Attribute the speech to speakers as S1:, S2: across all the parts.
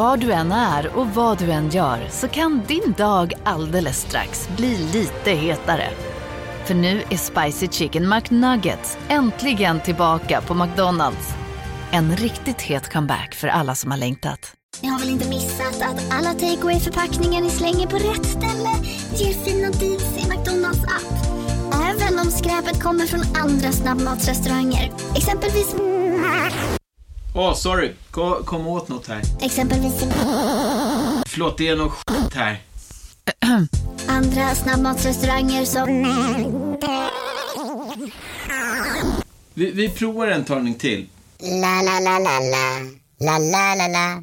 S1: Var du än är och vad du än gör så kan din dag alldeles strax bli lite hetare. För nu är Spicy Chicken McNuggets äntligen tillbaka på McDonalds. En riktigt het comeback för alla som har längtat.
S2: Ni har väl inte missat att alla takeaway förpackningar ni slänger på rätt ställe ger fina deals i McDonalds app. Även om skräpet kommer från andra snabbmatsrestauranger. Exempelvis...
S3: Åh, sorry. Kom, kom åt något här.
S2: Exempelvis...
S3: Förlåt, det är något skit här.
S2: Andra snabbmatsrestauranger som...
S3: Vi, vi provar en talning till.
S4: La, la, la, la, la. La, la, la, la.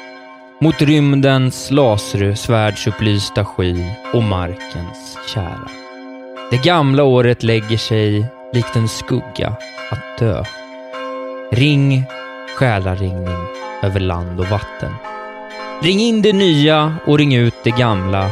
S5: Mot rymdens lasersvärdsupplysta sky och markens kära. Det gamla året lägger sig likt en skugga att dö. Ring, själaringning över land och vatten. Ring in det nya och ring ut det gamla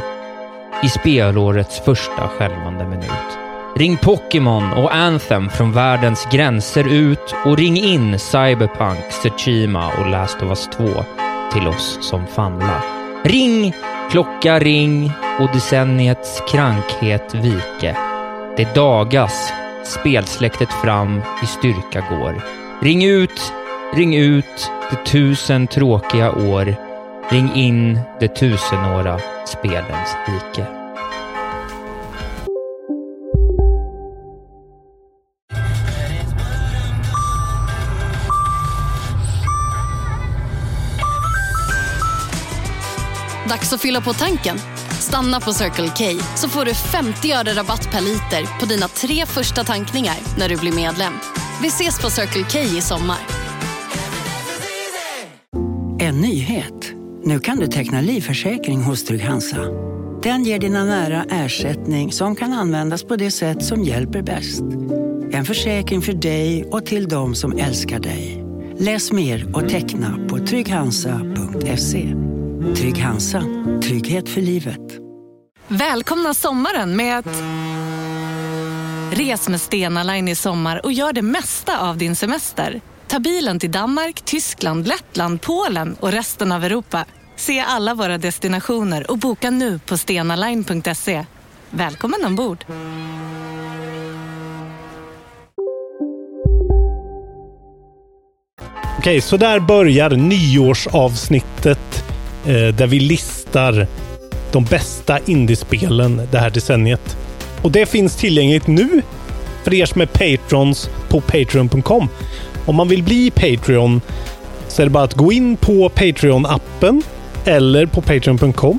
S5: i spelårets första skälvande minut. Ring Pokémon och Anthem från världens gränser ut och ring in Cyberpunk, Tsushima och Last of Us 2 till oss som famlar. Ring, klocka ring och decenniets krankhet vike. Det dagas, spelsläktet fram i styrka går. Ring ut, ring ut de tusen tråkiga år. Ring in det tusenåra spelens rike.
S6: Dags att fylla på tanken. Stanna på Circle K så får du 50 öre rabatt per liter på dina tre första tankningar när du blir medlem. Vi ses på Circle K i sommar.
S7: En nyhet. Nu kan du teckna livförsäkring hos Trygg-Hansa. Den ger dina nära ersättning som kan användas på det sätt som hjälper bäst. En försäkring för dig och till de som älskar dig. Läs mer och teckna på trygghansa.se. Trygg Hansa. Trygghet för livet.
S8: Välkomna sommaren med att... Res med Stena Line i sommar och gör det mesta av din semester. Ta bilen till Danmark, Tyskland, Lettland, Polen och resten av Europa. Se alla våra destinationer och boka nu på stenaline.se. Välkommen ombord!
S9: Okej, så där börjar nyårsavsnittet Eh, där vi listar de bästa indiespelen det här decenniet. Och det finns tillgängligt nu för er som är patrons på patreon.com. Om man vill bli Patreon så är det bara att gå in på Patreon-appen eller på patreon.com.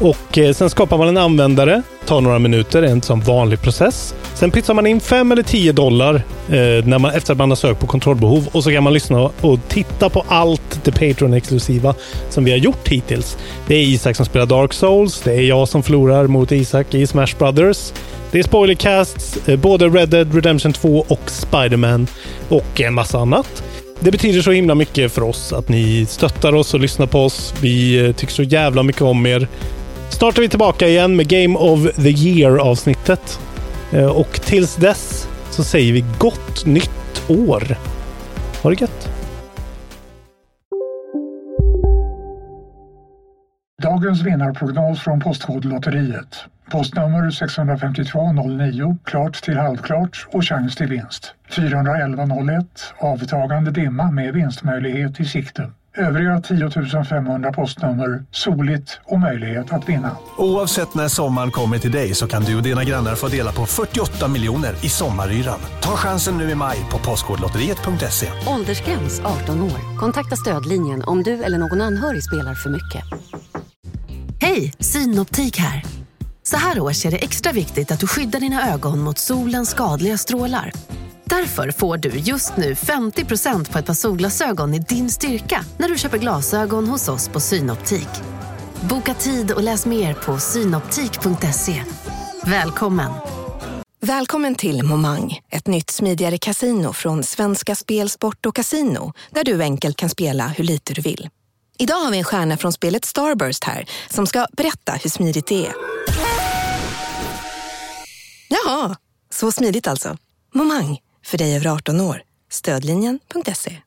S9: Och eh, sen skapar man en användare. Tar några minuter, en som vanlig process. Sen pytsar man in 5 eller 10 dollar eh, när man, efter att man har sökt på kontrollbehov och så kan man lyssna och titta på allt det Patreon-exklusiva som vi har gjort hittills. Det är Isak som spelar Dark Souls. Det är jag som förlorar mot Isak i Smash Brothers. Det är spoilercasts, eh, både Red Dead Redemption 2 och Spider-Man och en massa annat. Det betyder så himla mycket för oss att ni stöttar oss och lyssnar på oss. Vi eh, tycker så jävla mycket om er. Snart är vi tillbaka igen med Game of the Year avsnittet. Eh, och tills dess så säger vi gott nytt år. Ha det gött!
S10: Dagens vinnarprognos från Postkodlotteriet. Postnummer 65209, klart till halvklart och chans till vinst. 41101, avtagande dimma med vinstmöjlighet i sikte. Övriga 10 500 postnummer, soligt och möjlighet att vinna.
S11: Oavsett när sommaren kommer till dig så kan du och dina grannar få dela på 48 miljoner i sommaryran. Ta chansen nu i maj på Postkodlotteriet.se.
S12: Åldersgräns 18 år. Kontakta stödlinjen om du eller någon anhörig spelar för mycket.
S13: Hej, Synoptik här. Så här års är det extra viktigt att du skyddar dina ögon mot solens skadliga strålar. Därför får du just nu 50% på ett par solglasögon i din styrka när du köper glasögon hos oss på Synoptik. Boka tid och läs mer på synoptik.se. Välkommen!
S14: Välkommen till Momang, ett nytt smidigare casino från Svenska Spel, Sport och Casino där du enkelt kan spela hur lite du vill. Idag har vi en stjärna från spelet Starburst här som ska berätta hur smidigt det är. Jaha, så smidigt alltså. Momang, för dig över 18 år. Stödlinjen.se.